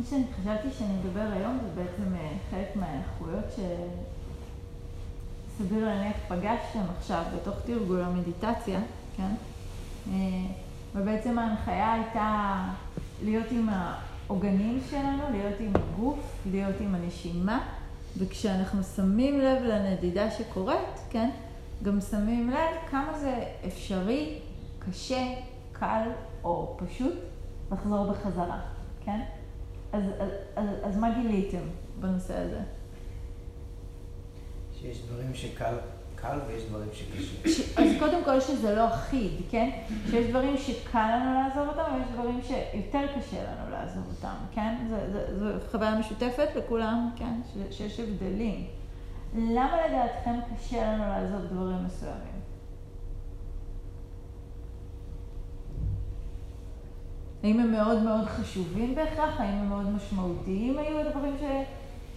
מה שאני חשבתי שאני אדבר היום זה בעצם אה, חלק מהאיכויות שסביר להניח פגשתם עכשיו בתוך תרגול המדיטציה, כן? אה, ובעצם ההנחיה הייתה להיות עם העוגנים שלנו, להיות עם הגוף, להיות עם הנשימה, וכשאנחנו שמים לב לנדידה שקורית, כן? גם שמים לב כמה זה אפשרי, קשה, קל או פשוט לחזור בחזרה, כן? אז, אז, אז, אז מה גיליתם בנושא הזה? שיש דברים שקל קל ויש דברים שקשה. אז קודם כל שזה לא אחיד, כן? שיש דברים שקל לנו לעזוב אותם ויש דברים שיותר קשה לנו לעזוב אותם, כן? זו חוויה משותפת לכולם, כן? ש... שיש הבדלים. למה לדעתכם קשה לנו לעזוב דברים מסוימים? האם הם מאוד מאוד חשובים בהכרח? האם הם מאוד משמעותיים היו הדברים ש...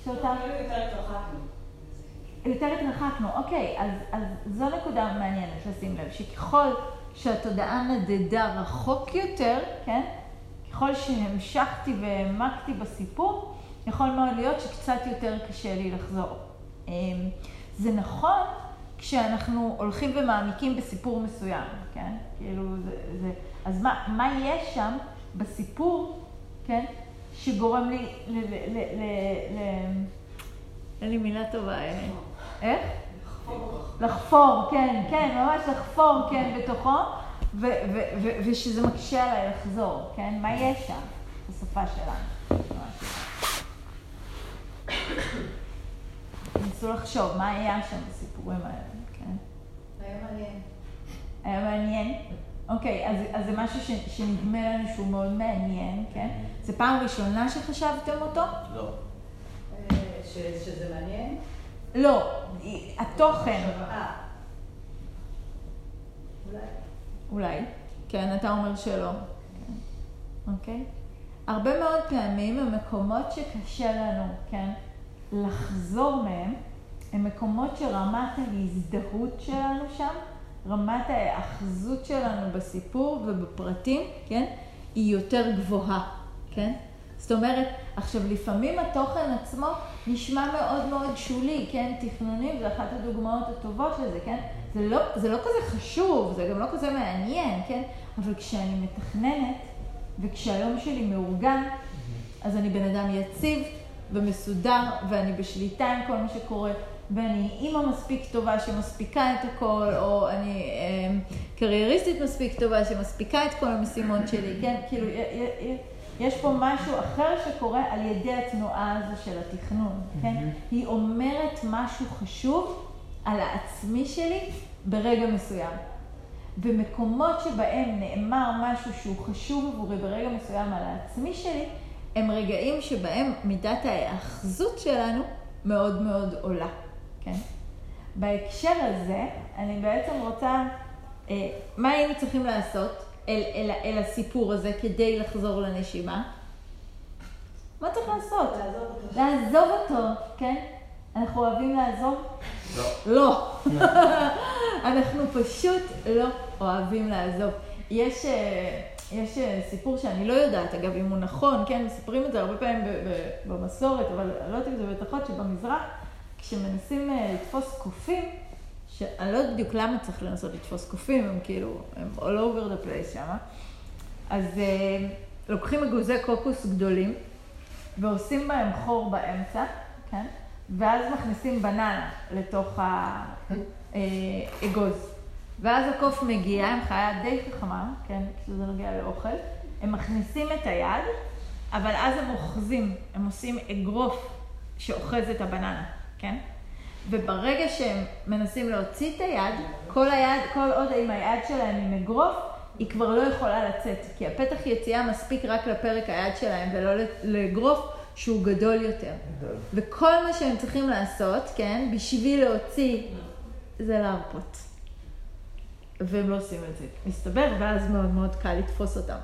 שאותם... יותר התרחקנו. יותר התרחקנו, אוקיי, אז, אז זו נקודה מעניינת לשים לב, שככל שהתודעה נדדה רחוק יותר, כן? ככל שהמשכתי והעמקתי בסיפור, יכול מאוד להיות שקצת יותר קשה לי לחזור. אמ, זה נכון כשאנחנו הולכים ומעמיקים בסיפור מסוים, כן? כאילו, זה, זה, אז מה, מה יש שם בסיפור, כן? שגורם לי ל... ל, ל, ל, ל אין לי מילה טובה, אין. איך? לחפור, כן, כן, ממש לחפור, כן, בתוכו, ושזה מקשה עליי לחזור, כן? מה יש שם בשפה שלנו? ניסו לחשוב, מה היה שם בסיפורים האלה, כן? היה מעניין. היה מעניין? אוקיי, אז, אז זה משהו ש, שנדמה לנו שהוא מאוד מעניין, כן? זה פעם ראשונה שחשבתם אותו? לא. אה, שזה מעניין? לא, התוכן. אה. אולי. אולי. כן, אתה אומר שלא. אוקיי? הרבה מאוד פעמים המקומות שקשה לנו, כן, לחזור מהם, הם מקומות שרמת ההזדהות שלנו שם, רמת ההאחזות שלנו בסיפור ובפרטים, כן, היא יותר גבוהה, כן? זאת אומרת, עכשיו לפעמים התוכן עצמו נשמע מאוד מאוד שולי, כן? תכנונים זה אחת הדוגמאות הטובות לזה, כן? זה לא, זה לא כזה חשוב, זה גם לא כזה מעניין, כן? אבל כשאני מתכננת וכשהיום שלי מאורגן, אז אני בן אדם יציב ומסודר ואני בשליטה עם כל מה שקורה. ואני אימא מספיק טובה שמספיקה את הכל, או אני אה, קרייריסטית מספיק טובה שמספיקה את כל המשימות שלי, כן? כאילו, יש פה משהו אחר שקורה על ידי התנועה הזו של התכנון, כן? היא אומרת משהו חשוב על העצמי שלי ברגע מסוים. במקומות שבהם נאמר משהו שהוא חשוב עבורי ברגע מסוים על העצמי שלי, הם רגעים שבהם מידת ההאחזות שלנו מאוד מאוד עולה, כן? בהקשר הזה, אני בעצם רוצה, אה, מה היינו צריכים לעשות? אל, אל, אל הסיפור הזה כדי לחזור לנשימה? מה צריך לעשות? לעזוב אותו. לעזוב אותו, כן? אנחנו אוהבים לעזוב? לא. לא. אנחנו פשוט לא אוהבים לעזוב. יש, אה, יש אה, סיפור שאני לא יודעת, אגב, אם הוא נכון, כן, מספרים את זה הרבה פעמים במסורת, אבל לא יודעת אם זה בטחות, שבמזרח, כשמנסים אה, לתפוס קופים, שאני לא יודעת בדיוק למה צריך לנסות לתפוס קופים, הם כאילו, הם all over the place שם. אז uh, לוקחים אגוזי קוקוס גדולים ועושים בהם חור באמצע, כן? ואז מכניסים בננה לתוך האגוז. ואז הקוף מגיע, הם חיה די חכמה, כן? כשזה נוגע לאוכל. הם מכניסים את היד, אבל אז הם אוחזים, הם עושים אגרוף שאוחז את הבננה, כן? וברגע שהם מנסים להוציא את היד, כל היד, כל עוד עם היד שלהם עם אגרוף, היא כבר לא יכולה לצאת, כי הפתח יציאה מספיק רק לפרק היד שלהם ולא לאגרוף שהוא גדול יותר. וכל מה שהם צריכים לעשות, כן, בשביל להוציא, זה להרפות. והם לא עושים את זה, מסתבר, ואז מאוד מאוד קל לתפוס אותם.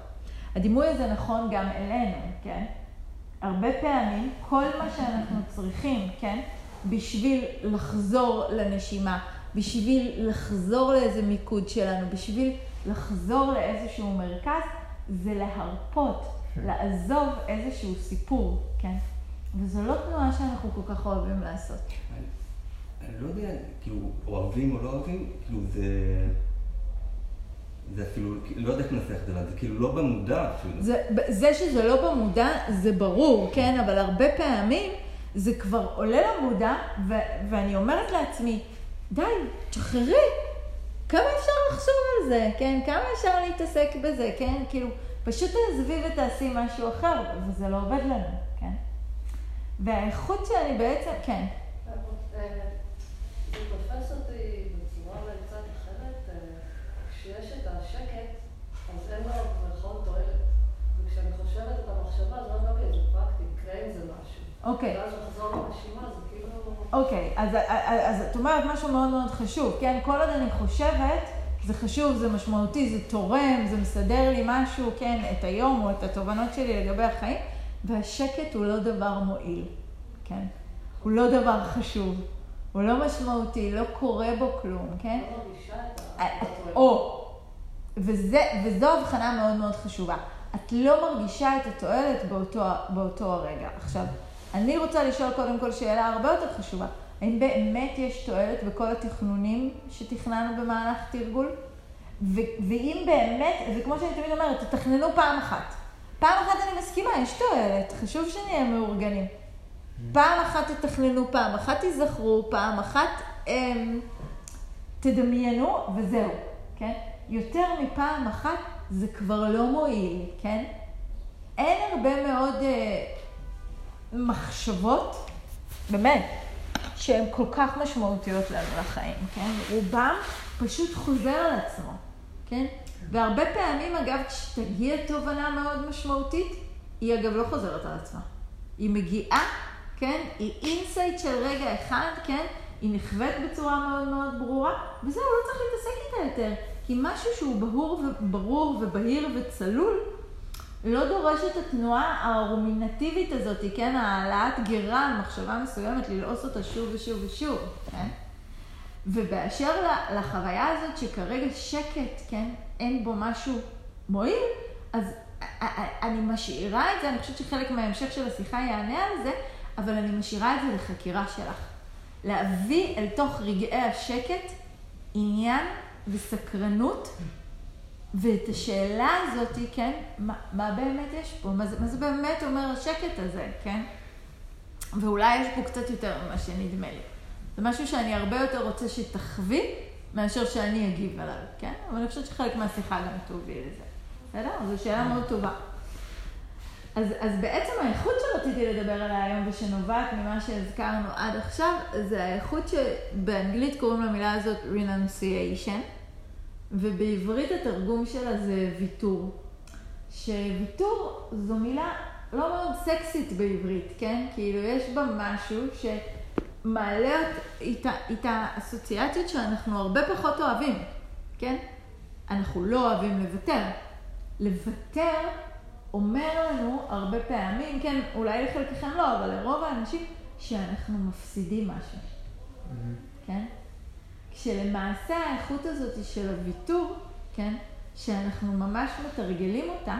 הדימוי הזה נכון גם אלינו, כן? הרבה פעמים, כל מה שאנחנו צריכים, כן? בשביל לחזור לנשימה, בשביל לחזור לאיזה מיקוד שלנו, בשביל לחזור לאיזשהו מרכז, זה להרפות לעזוב איזשהו סיפור, כן? וזו לא תנועה שאנחנו כל כך אוהבים לעשות. אני, אני לא יודע, כאילו, אוהבים או לא אוהבים, כאילו זה... זה אפילו, לא יודע איך לנסח את זה, זה כאילו לא במודע אפילו. זה, זה שזה לא במודע, זה ברור, כן? אבל הרבה פעמים זה כבר עולה למודע, ו, ואני אומרת לעצמי, די, תשחררי. כמה אפשר לחשוב על זה, כן? כמה אפשר להתעסק בזה, כן? כאילו, פשוט תעזבי ותעשי משהו אחר, וזה לא עובד לנו, כן? והאיכות שאני בעצם, כן. זה אה, את השקט, אז אין לו במירכאות תועלת. וכשאני חושבת את המחשבה, אז לא אוקיי, זה פרקטי, יקרה עם זה משהו. אוקיי. כאילו... אוקיי, אז, אז את אומרת משהו מאוד מאוד חשוב, כן? כל עוד אני חושבת, זה חשוב, זה משמעותי, זה תורם, זה מסדר לי משהו, כן, את היום או את התובנות שלי לגבי החיים, והשקט הוא לא דבר מועיל, כן? הוא לא דבר חשוב, הוא לא משמעותי, לא קורה בו כלום, כן? לא אה. או, וזה, וזו הבחנה מאוד מאוד חשובה. את לא מרגישה את התועלת באותו, באותו הרגע. עכשיו, אני רוצה לשאול קודם כל שאלה הרבה יותר חשובה. האם באמת יש תועלת בכל התכנונים שתכננו במהלך תרגול? ו- ואם באמת, וכמו שאני תמיד אומרת, תתכננו פעם אחת. פעם אחת אני מסכימה, יש תועלת, חשוב שנהיה מאורגנים. פעם אחת תתכננו, פעם אחת תיזכרו, פעם אחת אמ, תדמיינו, וזהו, כן? יותר מפעם אחת זה כבר לא מועיל, כן? אין הרבה מאוד אה, מחשבות, באמת, שהן כל כך משמעותיות לנו לחיים, כן? רובם פשוט חוזר על עצמו, כן? והרבה פעמים, אגב, כשתגיע תובנה מאוד משמעותית, היא אגב לא חוזרת על עצמה. היא מגיעה, כן? היא insight של רגע אחד, כן? היא נחווית בצורה מאוד מאוד ברורה, וזהו, לא צריך להתעסק איתה יותר. כי משהו שהוא ברור, ברור ובהיר וצלול, לא דורש את התנועה הרומינטיבית הזאת, כן? העלאת גרה על מחשבה מסוימת, ללעוס אותה שוב ושוב ושוב, כן? ובאשר לחוויה הזאת שכרגע שקט, כן? אין בו משהו מועיל, אז אני משאירה את זה, אני חושבת שחלק מההמשך של השיחה יענה על זה, אבל אני משאירה את זה לחקירה שלך. להביא אל תוך רגעי השקט עניין וסקרנות, ואת השאלה הזאת, כן, מה, מה באמת יש פה? מה זה, מה זה באמת אומר השקט הזה, כן? ואולי יש פה קצת יותר ממה שנדמה לי. זה משהו שאני הרבה יותר רוצה שתחווי, מאשר שאני אגיב עליו, כן? אבל אני חושבת שחלק מהשיחה גם תוביל לזה. בסדר? זו שאלה מאוד טובה. אז, אז בעצם האיכות שרציתי לדבר עליה היום ושנובעת ממה שהזכרנו עד עכשיו, זה האיכות שבאנגלית קוראים למילה הזאת renunciation, ובעברית התרגום שלה זה ויתור. שוויתור זו מילה לא מאוד סקסית בעברית, כן? כאילו יש בה משהו שמעלה איתה, איתה אסוציאציות שאנחנו הרבה פחות אוהבים, כן? אנחנו לא אוהבים לוותר. לוותר אומר לנו הרבה פעמים, כן, אולי לחלקכם לא, אבל לרוב האנשים, שאנחנו מפסידים משהו, כן? כשלמעשה האיכות הזאת של הוויתור, כן, שאנחנו ממש מתרגלים אותה,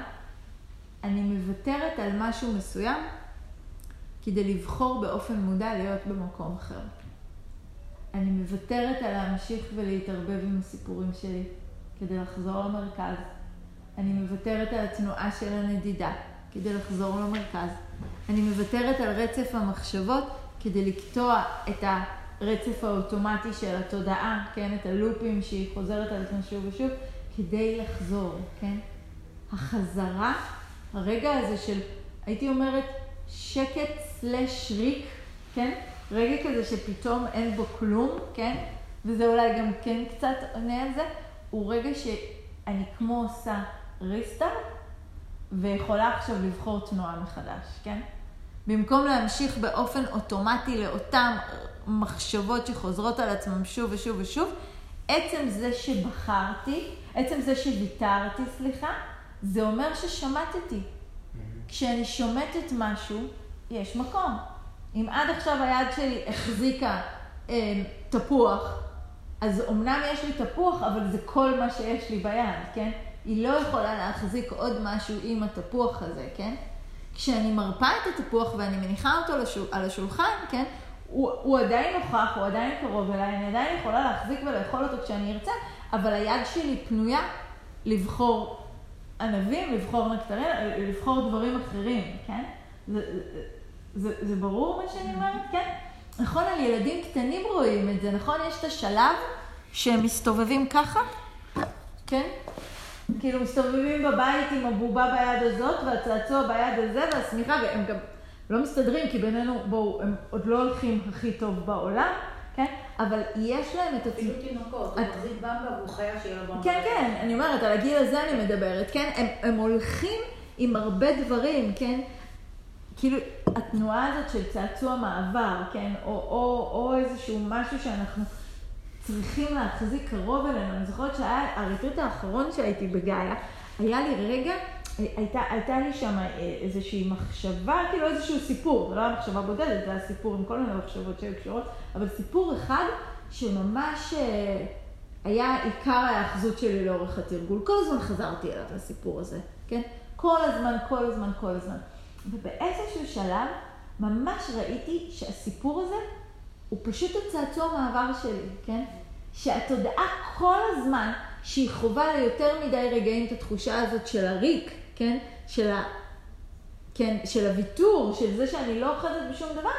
אני מוותרת על משהו מסוים כדי לבחור באופן מודע להיות במקום אחר. אני מוותרת על להמשיך ולהתערבב עם הסיפורים שלי כדי לחזור למרכז. אני מוותרת על התנועה של הנדידה כדי לחזור למרכז. אני מוותרת על רצף המחשבות כדי לקטוע את הרצף האוטומטי של התודעה, כן? את הלופים שהיא חוזרת על עצמה שוב ושוב, כדי לחזור, כן? החזרה, הרגע הזה של, הייתי אומרת, שקט סלש ריק, כן? רגע כזה שפתאום אין בו כלום, כן? וזה אולי גם כן קצת עונה על זה, הוא רגע שאני כמו עושה ריסטארט, ויכולה עכשיו לבחור תנועה מחדש, כן? במקום להמשיך באופן אוטומטי לאותן מחשבות שחוזרות על עצמם שוב ושוב ושוב, עצם זה שבחרתי, עצם זה שוויתרתי, סליחה, זה אומר ששמטתי. כשאני שומטת משהו, יש מקום. אם עד עכשיו היד שלי החזיקה אה, תפוח, אז אמנם יש לי תפוח, אבל זה כל מה שיש לי ביד, כן? היא לא יכולה להחזיק עוד משהו עם התפוח הזה, כן? כשאני מרפה את התפוח ואני מניחה אותו לשול, על השולחן, כן? הוא, הוא עדיין נוכח, הוא עדיין קרוב אליי, אני עדיין יכולה להחזיק ולאכול אותו כשאני ארצה, אבל היד שלי פנויה לבחור ענבים, לבחור נקטרין, לבחור דברים אחרים, כן? זה, זה, זה ברור מה שאני אומרת? כן? נכון, על ילדים קטנים רואים את זה, נכון? יש את השלב שהם מסתובבים ככה, כן? כאילו מסתובבים בבית עם הבובה ביד הזאת, והצעצוע ביד הזה, והשמיכה, והם גם לא מסתדרים, כי בינינו, בואו, הם עוד לא הולכים הכי טוב בעולם, כן? אבל יש להם את אפילו תינוקות, הוא מחזיק במבה והוא חייב שיהיה לו במבה. כן, כן, אני אומרת, על הגיל הזה אני מדברת, כן? הם, הם הולכים עם הרבה דברים, כן? כאילו, התנועה הזאת של צעצוע מעבר, כן? או, או, או איזשהו משהו שאנחנו צריכים להחזיק קרוב אלינו. אני זוכרת שהיה, הריטריט האחרון שהייתי בגאיה, היה לי רגע, הייתה, הייתה לי שם איזושהי מחשבה, כאילו איזשהו סיפור, זה לא היה מחשבה בודדת, זה היה סיפור עם כל מיני מחשבות שהיו קשורות, אבל סיפור אחד שממש אה, היה עיקר ההאחזות שלי לאורך התרגול. כל הזמן חזרתי אליו, לסיפור הזה, כן? כל הזמן, כל הזמן, כל הזמן. ובאיזשהו שלב ממש ראיתי שהסיפור הזה הוא פשוט הצעצוע מעבר שלי, כן? שהתודעה כל הזמן שהיא חווה ליותר מדי רגעים את התחושה הזאת של הריק, כן? של, ה... כן? של הוויתור, של זה שאני לא אוחזת בשום דבר,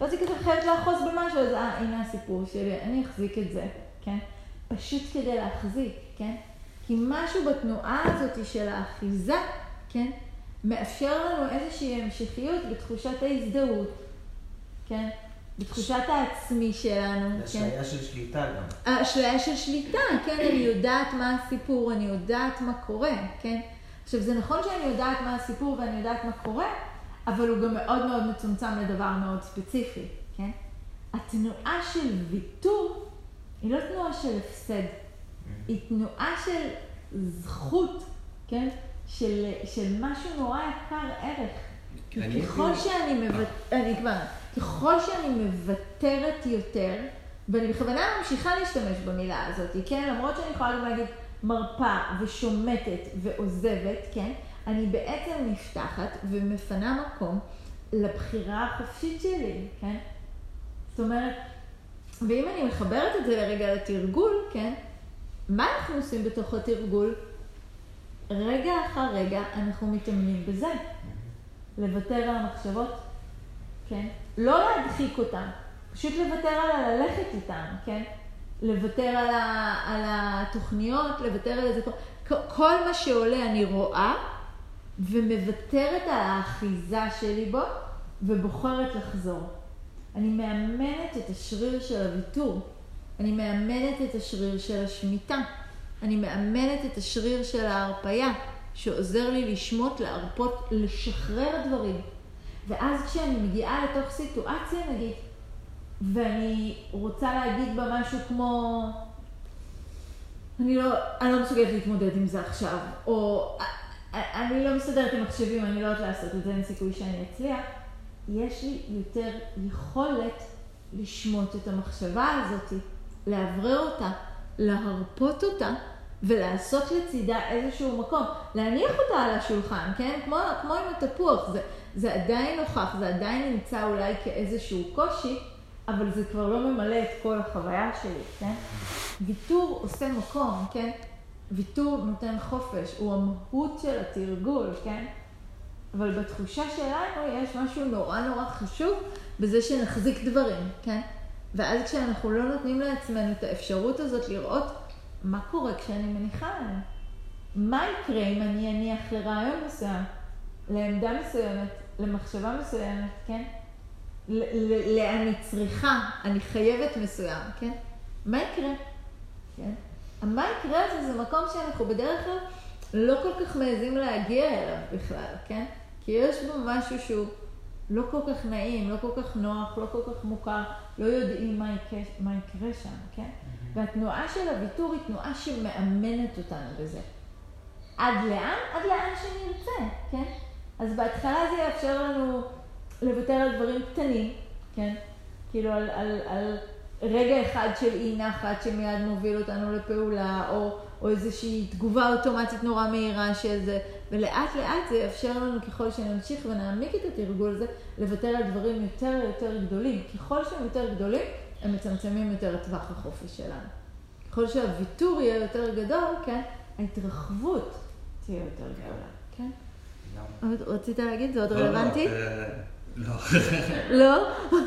ואז היא כזה חייבת לאחוז במשהו, אז אה, הנה הסיפור שלי, אני אחזיק את זה, כן? פשוט כדי להחזיק, כן? כי משהו בתנועה הזאת של האחיזה, כן? מאפשר לנו איזושהי המשכיות בתחושת ההזדהות, כן? בתחושת העצמי שלנו. כן? אשליה של שליטה גם. אשליה של שליטה, כן, אני יודעת מה הסיפור, אני יודעת מה קורה, כן? עכשיו, זה נכון שאני יודעת מה הסיפור ואני יודעת מה קורה, אבל הוא גם מאוד מאוד מצומצם לדבר מאוד ספציפי, כן? התנועה של ויתור היא לא תנועה של הפסד, היא תנועה של זכות, כן? של, של משהו נורא יקר ערך. ככל שאני מוותרת, אני כבר, ככל שאני מוותרת יותר, ואני בכוונה ממשיכה להשתמש במילה הזאת, כן? למרות שאני יכולה גם להגיד מרפה ושומטת ועוזבת, כן? אני בעצם נפתחת ומפנה מקום לבחירה החופשית שלי, כן? זאת אומרת, ואם אני מחברת את זה לרגע לתרגול, כן? מה אנחנו עושים בתוך התרגול? רגע אחר רגע אנחנו מתאמנים בזה. לוותר על המחשבות, כן? לא להדחיק אותן, פשוט לוותר על הללכת איתן, כן? לוותר על, ה, על התוכניות, לוותר על איזה... כל מה שעולה אני רואה ומוותרת על האחיזה שלי בו ובוחרת לחזור. אני מאמנת את השריר של הוויתור, אני מאמנת את השריר של השמיטה. אני מאמנת את השריר של ההרפייה, שעוזר לי לשמוט, להרפות, לשחרר דברים. ואז כשאני מגיעה לתוך סיטואציה, נגיד, ואני רוצה להגיד בה משהו כמו, אני לא, אני לא מסוגלת להתמודד עם זה עכשיו, או אני לא מסתדרת עם מחשבים, אני לא יודעת לעשות את זה, אין סיכוי שאני אצליח, יש לי יותר יכולת לשמוט את המחשבה הזאת, לאוורר אותה, להרפות אותה ולעשות לצידה איזשהו מקום, להניח אותה על השולחן, כן? כמו, כמו עם התפוח, זה, זה עדיין נוכח, זה עדיין נמצא אולי כאיזשהו קושי, אבל זה כבר לא ממלא את כל החוויה שלי, כן? ויתור עושה מקום, כן? ויתור נותן חופש, הוא המהות של התרגול, כן? אבל בתחושה שלנו יש משהו נורא נורא חשוב בזה שנחזיק דברים, כן? ואז כשאנחנו לא נותנים לעצמנו את האפשרות הזאת לראות מה קורה כשאני מניחה עליהם, מה יקרה אם אני אניח לרעיון מסוים, לעמדה מסוימת, למחשבה מסוימת, כן? לאן צריכה, אני חייבת מסוים, כן? מה יקרה? כן? מה יקרה זה, זה מקום שאנחנו בדרך כלל לא כל כך מעזים להגיע אליו בכלל, כן? כי יש בו משהו שהוא לא כל כך נעים, לא כל כך נוח, לא כל כך מוכר, לא יודעים מה יקרה, מה יקרה שם, כן? והתנועה של הוויתור היא תנועה שמאמנת אותנו בזה. עד לאן? עד לאן שנרצה, כן? אז בהתחלה זה יאפשר לנו לוותר על דברים קטנים, כן? כאילו על, על, על רגע אחד של אי נחת שמיד מוביל אותנו לפעולה, או, או איזושהי תגובה אוטומטית נורא מהירה של זה, ולאט לאט זה יאפשר לנו ככל שנמשיך ונעמיק את התרגול הזה, לוותר על דברים יותר יותר גדולים. ככל שהם יותר גדולים, הם מצמצמים יותר את טווח החופש שלנו. ככל שהוויתור יהיה יותר גדול, כן, ההתרחבות תהיה יותר גדולה, כן? עוד רצית להגיד? זה עוד לא, לא, רלוונטי? אה, לא. לא?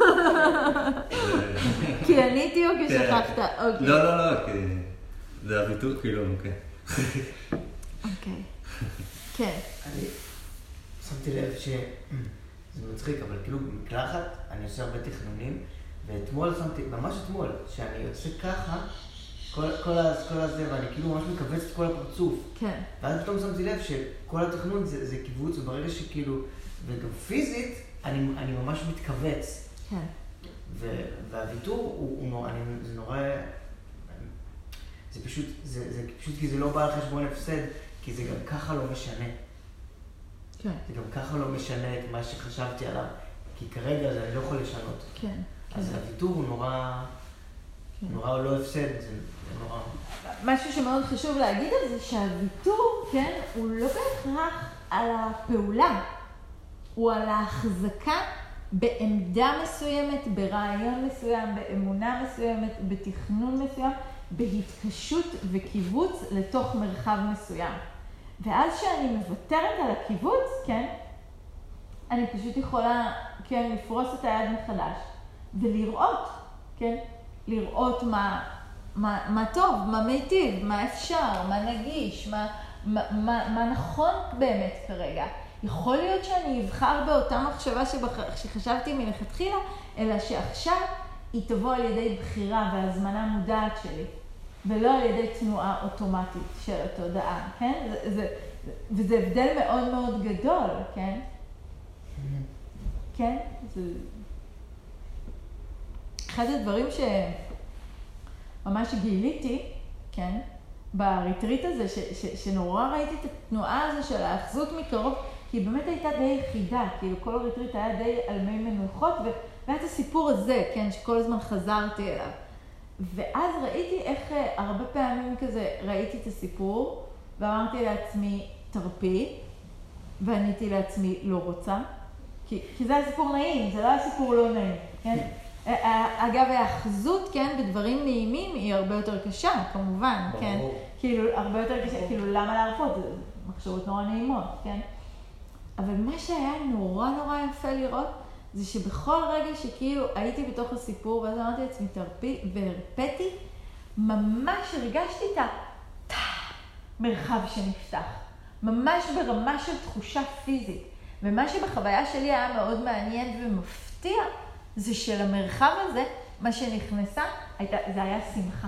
כי עניתי או כי כן. שכחת? אוקיי. לא, לא, לא, כי זה הביטוי, כאילו, כן. אוקיי. כן. אני שמתי לב שזה מצחיק, אבל כאילו במקלחת אני עושה הרבה תכנונים, ואתמול שמתי, ממש אתמול, שאני עושה ככה, כל, כל, כל הזה, ואני כאילו ממש מכווץ את כל הפרצוף. כן. ואז פתאום שמתי לב שכל התכנון זה, זה קיבוץ, וברגע שכאילו, וגם פיזית, אני, אני ממש מתכווץ. כן. ו, והוויתור הוא, הוא נורא, אני, זה נורא, זה פשוט, זה, זה פשוט כי זה לא בא על חשבון הפסד, כי זה גם ככה לא משנה. כן. זה גם ככה לא משנה את מה שחשבתי עליו, כי כרגע זה אני לא יכול לשנות. כן. אז. הוויתור הוא נורא, כן. נורא לא הפסד, זה נורא... משהו שמאוד חשוב להגיד על זה, שהוויתור, כן, הוא לא בהכרח על הפעולה, הוא על ההחזקה בעמדה מסוימת, ברעיון מסוים, באמונה מסוימת, בתכנון מסוים, בהתקשות וקיבוץ לתוך מרחב מסוים. ואז כשאני מוותרת על הקיבוץ, כן, אני פשוט יכולה, כן, לפרוס את היד מחדש ולראות, כן, לראות מה, מה, מה טוב, מה מיטיב, מה אפשר, מה נגיש, מה, מה, מה, מה נכון באמת כרגע. יכול להיות שאני אבחר באותה מחשבה שבח... שחשבתי מלכתחילה, אלא שעכשיו היא תבוא על ידי בחירה והזמנה מודעת שלי, ולא על ידי תנועה אוטומטית של התודעה, כן? זה, זה, וזה הבדל מאוד מאוד גדול, כן? כן? זה... אחד הדברים שממש גיליתי, כן? בריטריט הזה, ש, ש, שנורא ראיתי את התנועה הזו של האחזות מקרוב, כי היא באמת הייתה די יחידה, כאילו כל הריטריט היה די על מי מנוחות, ו- והיה את הסיפור הזה, כן, שכל הזמן חזרתי אליו. ואז ראיתי איך אה, הרבה פעמים כזה ראיתי את הסיפור, ואמרתי לעצמי, תרפי, ועניתי לעצמי, לא רוצה, כי, כי זה היה סיפור נעים, זה לא היה סיפור לא נעים, כן? אה, אגב, ההאחזות, כן, בדברים נעימים היא הרבה יותר קשה, כמובן, כן? ברור. כאילו, הרבה יותר קשה, כאילו, למה להרפות? זה מחשבות נורא נעימות, כן? אבל מה שהיה נורא נורא יפה לראות, זה שבכל רגע שכאילו הייתי בתוך הסיפור, ואז אמרתי לעצמי, תרפי, והרפאתי, ממש הרגשתי את המרחב שנפתח. ממש ברמה של תחושה פיזית. ומה שבחוויה שלי היה מאוד מעניין ומפתיע, זה שלמרחב הזה, מה שנכנסה, הייתה, זה היה שמחה.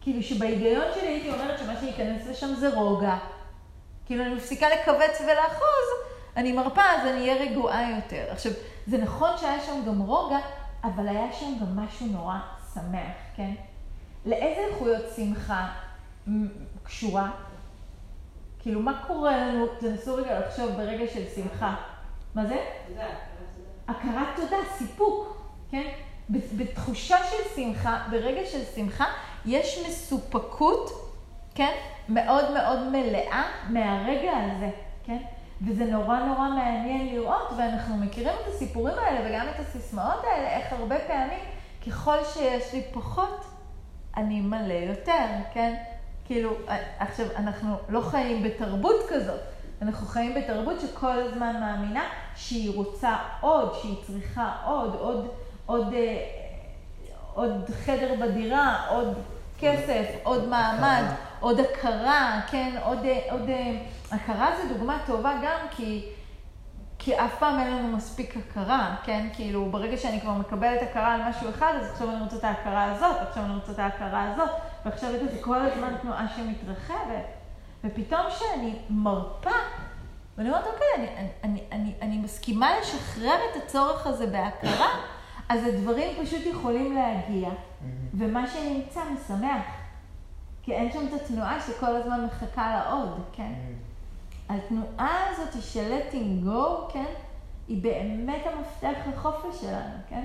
כאילו שבהיגיון שלי הייתי אומרת שמה שייכנס לשם זה רוגע. כאילו אני מפסיקה לכווץ ולאחוז, אני מרפה, אז אני אהיה רגועה יותר. עכשיו, זה נכון שהיה שם גם רוגע, אבל היה שם גם משהו נורא שמח, כן? לאיזה איכויות שמחה קשורה? כאילו, מה קורה לנו? תנסו רגע לחשוב ברגע של שמחה. מה זה? תודה, הכרת תודה, סיפוק, כן? בתחושה של שמחה, ברגע של שמחה, יש מסופקות, כן? מאוד מאוד מלאה מהרגע הזה, כן? וזה נורא נורא מעניין לראות, ואנחנו מכירים את הסיפורים האלה וגם את הסיסמאות האלה, איך הרבה פעמים, ככל שיש לי פחות, אני מלא יותר, כן? כאילו, עכשיו, אנחנו לא חיים בתרבות כזאת, אנחנו חיים בתרבות שכל הזמן מאמינה שהיא רוצה עוד, שהיא צריכה עוד, עוד, עוד, אה, עוד חדר בדירה, עוד כסף, עוד מעמד, עוד הכרה, כן, עוד, אה, עוד אה, הכרה זו דוגמה טובה גם כי, כי אף פעם אין לנו מספיק הכרה, כן, כאילו ברגע שאני כבר מקבלת הכרה על משהו אחד, אז עכשיו אני רוצה את ההכרה הזאת, עכשיו אני רוצה את ההכרה הזאת, ועכשיו לזה כל הזמן תנועה שמתרחבת, ופתאום כשאני מרפה, ואני אומרת, אוקיי, אני, אני, אני, אני, אני מסכימה לשחרר את הצורך הזה בהכרה, אז הדברים פשוט יכולים להגיע, ומה שנמצא משמח. כי אין שם את התנועה שכל הזמן מחכה לעוד, כן? התנועה הזאת של letting go, כן? היא באמת המפתח לחופש שלנו, כן?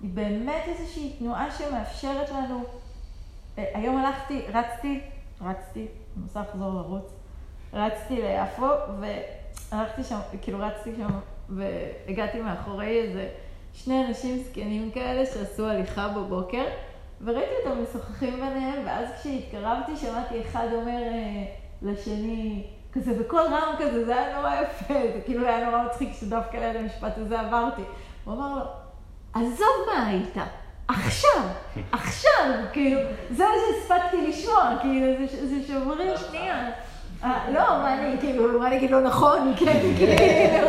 היא באמת איזושהי תנועה שמאפשרת לנו. אה, היום הלכתי, רצתי, רצתי, מנסה לחזור לרוץ, רצתי ליפו, והלכתי שם, כאילו רצתי שם, והגעתי מאחורי איזה שני אנשים זקנים כאלה שעשו הליכה בבוקר, וראיתי אותם משוחחים ביניהם, ואז כשהתקרבתי שמעתי אחד אומר אה, לשני, כזה בקול רם כזה, זה היה נורא יפה, זה כאילו היה נורא מצחיק שדווקא ליד המשפט הזה עברתי. הוא אמר לו, עזוב מה היית, עכשיו, עכשיו, כאילו, זה מה שהספקתי לשמוע, כאילו, זה, זה שוברים שנייה. אה, לא, מה אני, כאילו, מה אני אגיד לא נכון, כן, כאילו,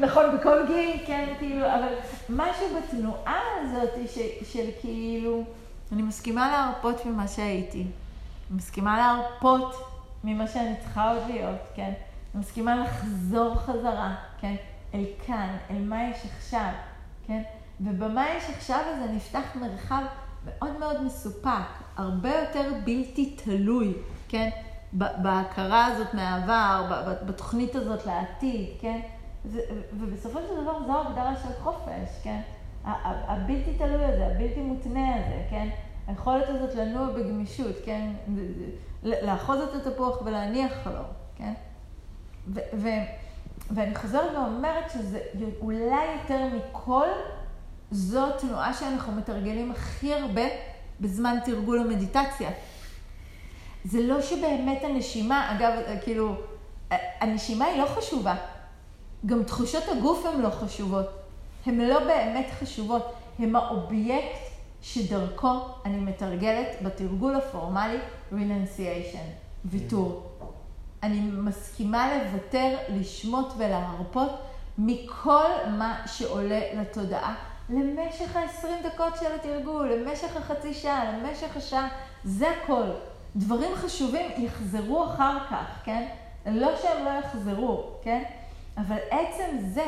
נכון בכל גיל, כן, כאילו, אבל משהו בתנועה הזאת של כאילו, אני מסכימה להרפות ממה שהייתי, מסכימה להרפות ממה שאני צריכה עוד להיות, כן, אני מסכימה לחזור חזרה, כן, אל כאן, אל מה יש עכשיו, כן, ובמה יש עכשיו הזה נפתח מרחב מאוד מאוד מסופק, הרבה יותר בלתי תלוי, כן? בהכרה הזאת מהעבר, בתוכנית הזאת לעתיד, כן? ובסופו של דבר זו הגדרה של חופש, כן? הבלתי תלוי הזה, הבלתי מותנה הזה, כן? היכולת הזאת לנוע בגמישות, כן? לאחוז את התפוח ולהניח חלום, כן? ואני חוזרת ואומרת שזה אולי יותר מכל, זו תנועה שאנחנו מתרגלים הכי הרבה בזמן תרגול המדיטציה. זה לא שבאמת הנשימה, אגב, כאילו, הנשימה היא לא חשובה. גם תחושות הגוף הן לא חשובות. הן לא באמת חשובות. הן האובייקט שדרכו אני מתרגלת בתרגול הפורמלי renunciation, ויתור. אני מסכימה לוותר, לשמוט ולהרפות מכל מה שעולה לתודעה למשך ה-20 דקות של התרגול, למשך החצי שעה, למשך השעה, זה הכל. דברים חשובים יחזרו אחר כך, כן? לא שהם לא יחזרו, כן? אבל עצם זה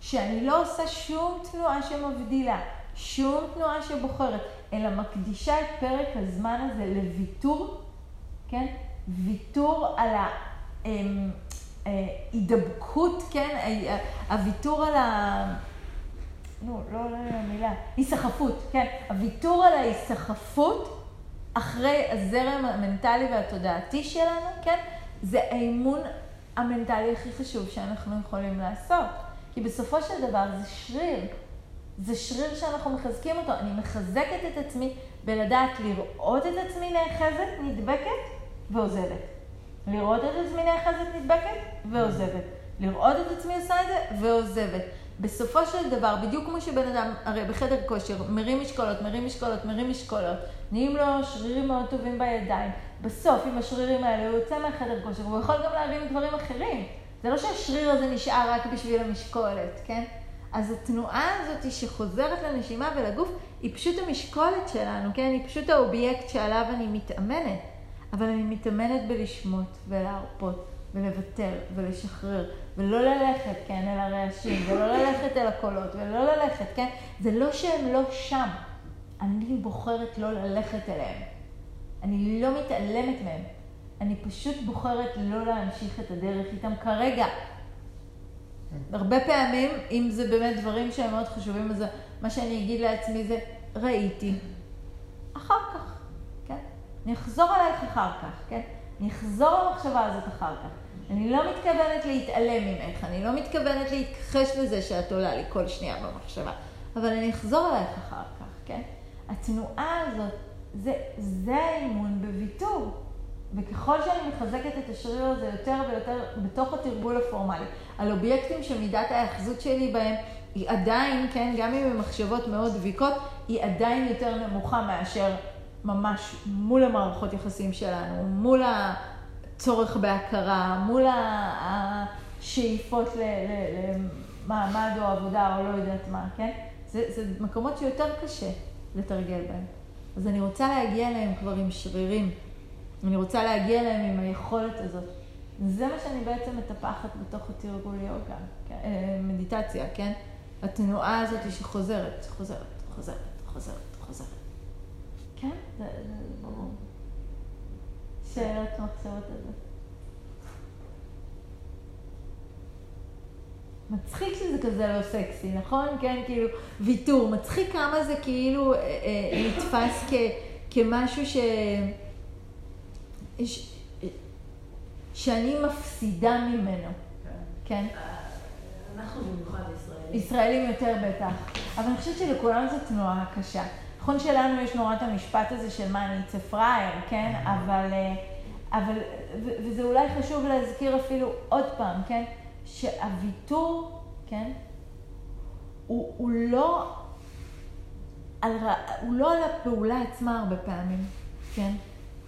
שאני לא עושה שום תנועה שמבדילה, שום תנועה שבוחרת, אלא מקדישה את פרק הזמן הזה לוויתור, כן? ויתור על ההידבקות, כן? הוויתור על ה... נו, לא, לא, לא, מילה. היסחפות, כן. הוויתור על ההיסחפות אחרי הזרם המנטלי והתודעתי שלנו, כן, זה האימון המנטלי הכי חשוב שאנחנו יכולים לעשות. כי בסופו של דבר זה שריר. זה שריר שאנחנו מחזקים אותו. אני מחזקת את עצמי בלדעת לראות את עצמי נאחזת, נדבקת ועוזבת. לראות את עצמי נאחזת, נדבקת ועוזבת. לראות את עצמי עושה את זה ועוזבת. בסופו של דבר, בדיוק כמו שבן אדם, הרי בחדר כושר, מרים משקולות, מרים משקולות, מרים משקולות, נהיים לו שרירים מאוד טובים בידיים. בסוף, עם השרירים האלה, הוא יוצא מהחדר כושר, הוא יכול גם להרים דברים אחרים. זה לא שהשריר הזה נשאר רק בשביל המשקולת, כן? אז התנועה הזאת שחוזרת לנשימה ולגוף, היא פשוט המשקולת שלנו, כן? היא פשוט האובייקט שעליו אני מתאמנת. אבל אני מתאמנת בלשמוט ולהרפות ולוותר ולשחרר ולא ללכת, כן, אל הרעשים, ולא ללכת אל הקולות, ולא ללכת, כן? זה לא שהם לא שם. אני בוחרת לא ללכת אליהם. אני לא מתעלמת מהם. אני פשוט בוחרת לא להמשיך את הדרך איתם כרגע. הרבה פעמים, אם זה באמת דברים שהם מאוד חשובים, אז מה שאני אגיד לעצמי זה, ראיתי. אחר כך, כן? אני אחזור אלייך אחר כך, כן? אני אחזור למחשבה הזאת אחר כך. אני לא מתכוונת להתעלם ממך, אני לא מתכוונת להתכחש לזה שאת עולה לי כל שנייה במחשבה, אבל אני אחזור אלייך אחר כך, כן? התנועה הזאת, זה, זה האימון בוויתור. וככל שאני מחזקת את השריר הזה יותר ויותר בתוך התרגול הפורמלי, על אובייקטים שמידת ההאחזות שלי בהם היא עדיין, כן, גם אם הן מחשבות מאוד דביקות, היא עדיין יותר נמוכה מאשר ממש מול המערכות יחסים שלנו, מול ה... צורך בהכרה, מול השאיפות למעמד או עבודה או לא יודעת מה, כן? זה, זה מקומות שיותר קשה לתרגל בהם. אז אני רוצה להגיע אליהם כבר עם שרירים. אני רוצה להגיע אליהם עם היכולת הזאת. זה מה שאני בעצם מטפחת בתוך התרגול יוגה, כן? אה, מדיטציה, כן? התנועה הזאת שחוזרת, חוזרת, חוזרת, חוזרת, חוזרת. כן? זה, זה ברור. שאלות מחשבות על זה. מצחיק שזה כזה לא סקסי, נכון? כן, כאילו, ויתור. מצחיק כמה זה כאילו אה, אה, נתפס כ, כמשהו ש... ש... שאני מפסידה ממנו, כן? אנחנו במיוחד ישראלים. ישראלים יותר בטח. אבל אני חושבת שלכולם זו תנועה קשה. נכון שלנו יש נורא את המשפט הזה של מה אני אצא פראייר, כן? אבל, אה, אבל, וזה אולי חשוב להזכיר אפילו עוד פעם, כן? שהוויתור, כן? הוא, הוא לא על, הוא לא על הפעולה עצמה הרבה פעמים, כן?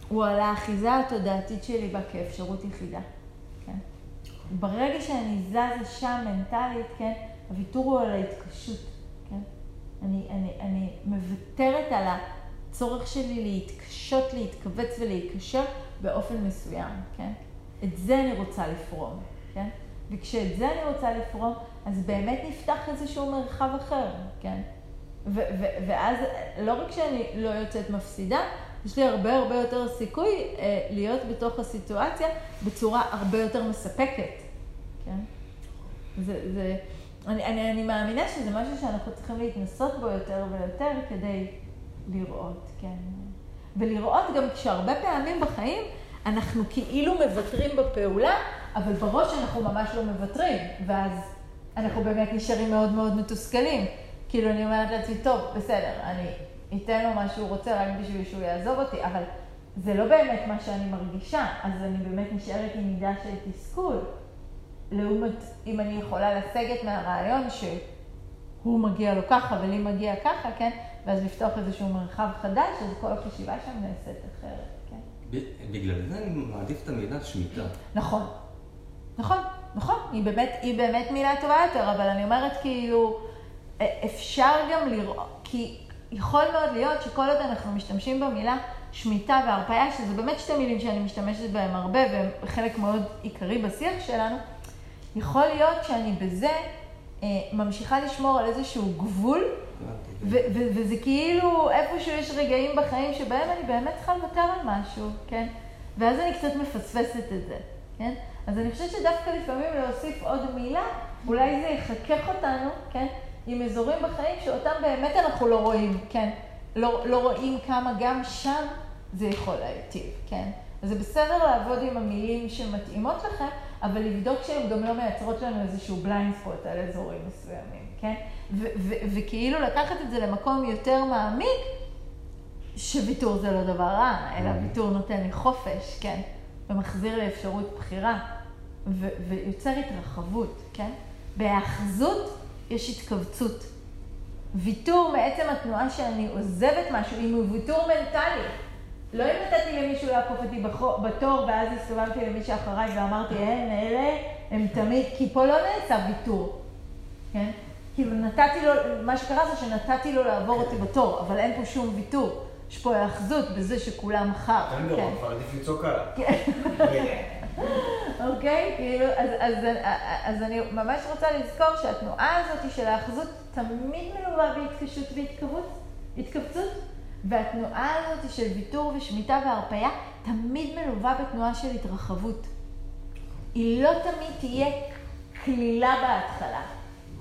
הוא על האחיזה התודעתית שלי בה כאפשרות יחידה, כן? ברגע שאני זזה שם מנטלית, כן? הוויתור הוא על ההתקשות? אני, אני, אני מוותרת על הצורך שלי להתקשות, להתכווץ ולהיקשר באופן מסוים, כן? את זה אני רוצה לפרום, כן? וכשאת זה אני רוצה לפרום, אז באמת נפתח איזשהו מרחב אחר, כן? ו- ו- ואז לא רק שאני לא יוצאת מפסידה, יש לי הרבה הרבה יותר סיכוי אה, להיות בתוך הסיטואציה בצורה הרבה יותר מספקת, כן? זה, זה, אני, אני, אני מאמינה שזה משהו שאנחנו צריכים להתנסות בו יותר ויותר כדי לראות, כן. ולראות גם כשהרבה פעמים בחיים אנחנו כאילו מוותרים בפעולה, אבל בראש אנחנו ממש לא מוותרים, ואז אנחנו באמת נשארים מאוד מאוד מתוסכלים. כאילו אני אומרת לעצמי, טוב, בסדר, אני אתן לו מה שהוא רוצה רק בשביל שהוא יעזוב אותי, אבל זה לא באמת מה שאני מרגישה, אז אני באמת נשארת עם מידה של תסכול. לעומת אם אני יכולה לסגת מהרעיון שהוא מגיע לו ככה ולי מגיע ככה, כן? ואז לפתוח איזשהו מרחב חדש, אז כל החשיבה שם נעשית אחרת, כן? בגלל זה אני מעדיף את המילה שמיטה. נכון. נכון, נכון, היא באמת, היא באמת מילה טובה יותר, אבל אני אומרת כאילו, אפשר גם לראות, כי יכול מאוד להיות שכל עוד אנחנו משתמשים במילה שמיטה והרפאיה, שזה באמת שתי מילים שאני משתמשת בהן הרבה, והן חלק מאוד עיקרי בשיח שלנו, יכול להיות שאני בזה אה, ממשיכה לשמור על איזשהו גבול, וזה כאילו איפשהו יש רגעים בחיים שבהם אני באמת צריכה לוותר על משהו, כן? ואז אני קצת מפספסת את זה, כן? אז אני חושבת שדווקא לפעמים להוסיף עוד מילה, אולי זה יחכך אותנו, כן? עם אזורים בחיים שאותם באמת אנחנו לא רואים, כן? לא, לא רואים כמה גם שם זה יכול להיטיב, כן? אז זה בסדר לעבוד עם המילים שמתאימות לכם, אבל לבדוק שהן גם לא מייצרות לנו איזשהו בליינד ספוט על אזורים מסוימים, כן? וכאילו לקחת את זה למקום יותר מעמיק, שוויתור זה לא דבר רע, אלא ויתור נותן לי חופש, כן? ומחזיר לי אפשרות בחירה, ויוצר התרחבות, כן? בהאחזות יש התכווצות. ויתור מעצם התנועה שאני עוזבת משהו, אם הוא ויתור מנטלי. לא אם נתתי למישהו לעקוף אותי בתור, ואז הסתובבתי למי שאחריי ואמרתי, אין, אלה הם תמיד, כי פה לא נעשה ויתור, כן? כאילו נתתי לו, מה שקרה זה שנתתי לו לעבור אותי בתור, אבל אין פה שום ויתור. יש פה היאחזות בזה שכולם חר. אין גרוע, כבר עדיף לצעוק עליו. אוקיי? כאילו, אז, אז, אז אני ממש רוצה לזכור שהתנועה הזאת של האחזות תמיד מלווה בהתקשות והתכווצות, והתנועה הזאת של ויתור ושמיטה והרפאיה תמיד מלווה בתנועה של התרחבות. היא לא תמיד תהיה כלילה בהתחלה,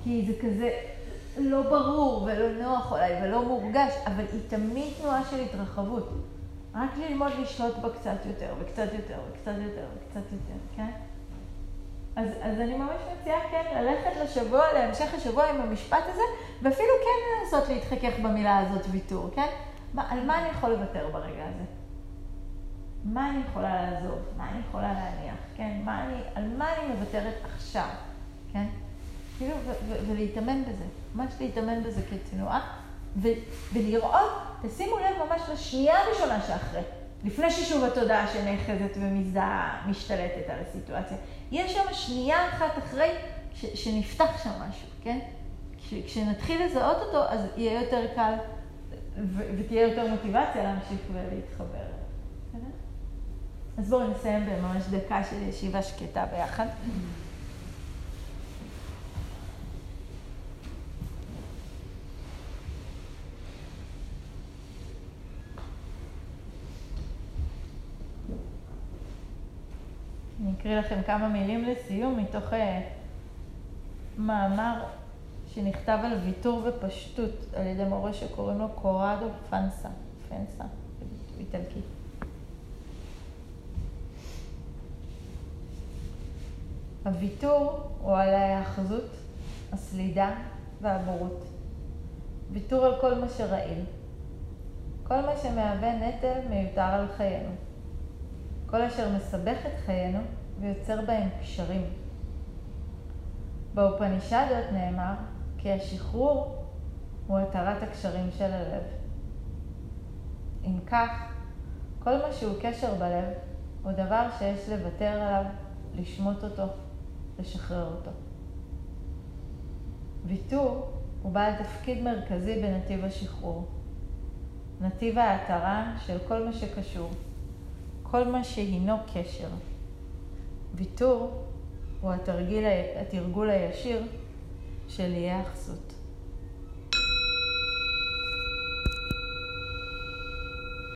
כי זה כזה לא ברור ולא נוח אולי ולא מורגש, אבל היא תמיד תנועה של התרחבות. רק ללמוד לשלוט בה קצת יותר, וקצת יותר, וקצת יותר, וקצת יותר, כן? אז, אז אני ממש מציעה כן ללכת לשבוע, להמשך השבוע עם המשפט הזה, ואפילו כן לנסות להתחכך במילה הזאת ויתור, כן? מה, על מה אני יכול לוותר ברגע הזה? מה אני יכולה לעזוב? מה אני יכולה להניח? כן? מה אני, על מה אני מוותרת עכשיו? כן? כאילו, ולהתאמן בזה. ממש להתאמן בזה כתנועה. ולראות, תשימו לב ממש לשנייה הראשונה שאחרי, לפני ששוב התודעה שנאחזת ומזדהה משתלטת על הסיטואציה. יש שם שנייה אחת אחרי ש, שנפתח שם משהו, כן? כש, כשנתחיל לזהות אותו, אז יהיה יותר קל ותהיה יותר מוטיבציה להמשיך ולהתחבר. אז בואו נסיים בממש דקה של ישיבה שקטה ביחד. אני אקריא לכם כמה מילים לסיום מתוך מאמר שנכתב על ויתור ופשטות על ידי מורה שקוראים לו קורדו פנסה, פנסה, באיטלקית. הוויתור הוא על ההאחזות, הסלידה והבורות. ויתור על כל מה שראיל. כל מה שמהווה נטל מיותר על חיינו. כל אשר מסבך את חיינו ויוצר בהם קשרים. באופנישדות נאמר כי השחרור הוא התרת הקשרים של הלב. אם כך, כל מה שהוא קשר בלב הוא דבר שיש לוותר עליו, לשמוט אותו, לשחרר אותו. ויתור הוא בעל תפקיד מרכזי בנתיב השחרור. נתיב ההתרה של כל מה שקשור, כל מה שהינו קשר. ויתור הוא התרגיל, התרגול הישיר של אי האחסות.